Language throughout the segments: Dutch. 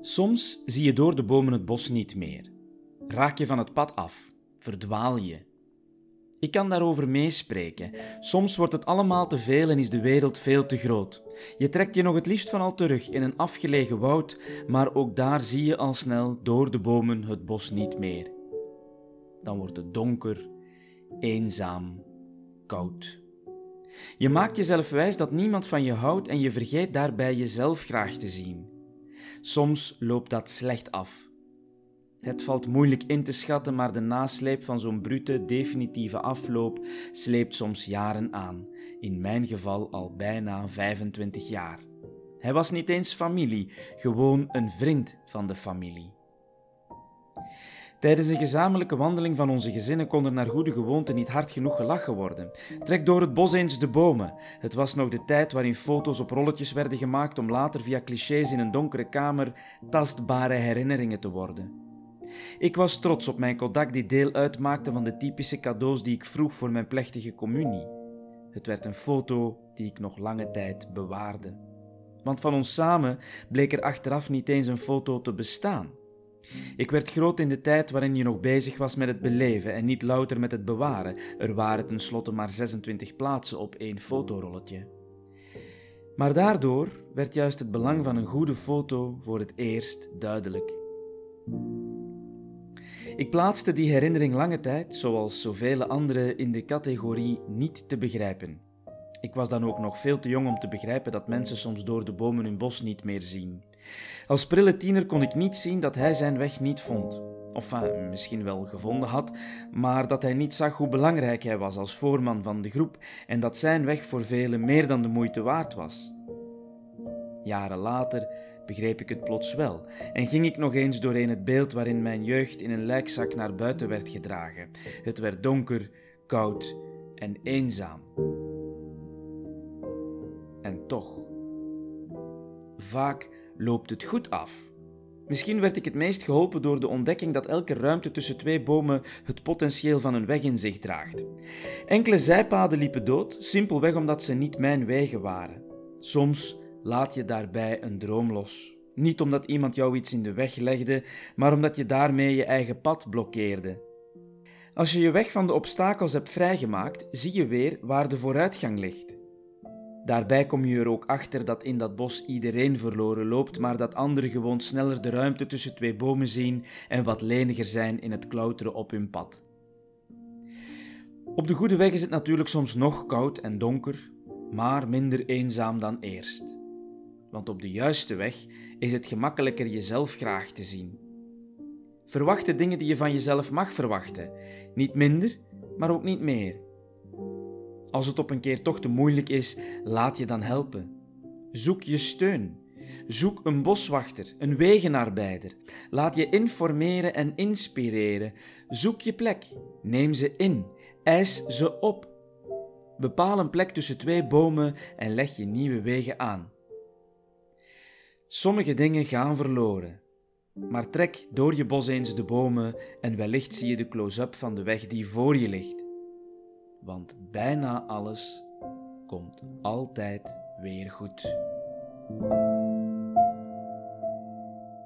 Soms zie je door de bomen het bos niet meer. Raak je van het pad af, verdwaal je. Ik kan daarover meespreken. Soms wordt het allemaal te veel en is de wereld veel te groot. Je trekt je nog het liefst van al terug in een afgelegen woud, maar ook daar zie je al snel door de bomen het bos niet meer. Dan wordt het donker, eenzaam, koud. Je maakt jezelf wijs dat niemand van je houdt en je vergeet daarbij jezelf graag te zien. Soms loopt dat slecht af. Het valt moeilijk in te schatten, maar de nasleep van zo'n brute, definitieve afloop sleept soms jaren aan. In mijn geval al bijna 25 jaar. Hij was niet eens familie, gewoon een vriend van de familie. Tijdens een gezamenlijke wandeling van onze gezinnen kon er naar goede gewoonte niet hard genoeg gelachen worden. Trek door het bos eens de bomen. Het was nog de tijd waarin foto's op rolletjes werden gemaakt om later via clichés in een donkere kamer tastbare herinneringen te worden. Ik was trots op mijn Kodak die deel uitmaakte van de typische cadeaus die ik vroeg voor mijn plechtige communie. Het werd een foto die ik nog lange tijd bewaarde. Want van ons samen bleek er achteraf niet eens een foto te bestaan. Ik werd groot in de tijd waarin je nog bezig was met het beleven en niet louter met het bewaren. Er waren tenslotte maar 26 plaatsen op één fotorolletje. Maar daardoor werd juist het belang van een goede foto voor het eerst duidelijk. Ik plaatste die herinnering lange tijd, zoals zoveel anderen, in de categorie niet te begrijpen. Ik was dan ook nog veel te jong om te begrijpen dat mensen soms door de bomen hun bos niet meer zien. Als prille tiener kon ik niet zien dat hij zijn weg niet vond. Of uh, misschien wel gevonden had, maar dat hij niet zag hoe belangrijk hij was als voorman van de groep en dat zijn weg voor velen meer dan de moeite waard was. Jaren later begreep ik het plots wel en ging ik nog eens doorheen het beeld waarin mijn jeugd in een lijkzak naar buiten werd gedragen. Het werd donker, koud en eenzaam. En toch, vaak loopt het goed af. Misschien werd ik het meest geholpen door de ontdekking dat elke ruimte tussen twee bomen het potentieel van een weg in zich draagt. Enkele zijpaden liepen dood, simpelweg omdat ze niet mijn wegen waren. Soms laat je daarbij een droom los. Niet omdat iemand jou iets in de weg legde, maar omdat je daarmee je eigen pad blokkeerde. Als je je weg van de obstakels hebt vrijgemaakt, zie je weer waar de vooruitgang ligt. Daarbij kom je er ook achter dat in dat bos iedereen verloren loopt, maar dat anderen gewoon sneller de ruimte tussen twee bomen zien en wat leniger zijn in het klauteren op hun pad. Op de goede weg is het natuurlijk soms nog koud en donker, maar minder eenzaam dan eerst want op de juiste weg is het gemakkelijker jezelf graag te zien. Verwacht de dingen die je van jezelf mag verwachten, niet minder, maar ook niet meer. Als het op een keer toch te moeilijk is, laat je dan helpen. Zoek je steun. Zoek een boswachter, een wegenarbeider. Laat je informeren en inspireren. Zoek je plek. Neem ze in. Eis ze op. Bepaal een plek tussen twee bomen en leg je nieuwe wegen aan. Sommige dingen gaan verloren. Maar trek door je bos eens de bomen en wellicht zie je de close-up van de weg die voor je ligt. Want bijna alles komt altijd weer goed.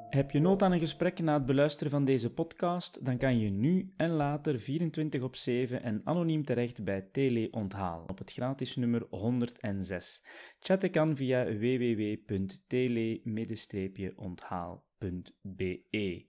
Heb je nood aan een gesprek na het beluisteren van deze podcast? Dan kan je nu en later 24 op 7 en anoniem terecht bij Tele Onthaal op het gratis nummer 106. Chatten kan via www.tele-onthaal.be.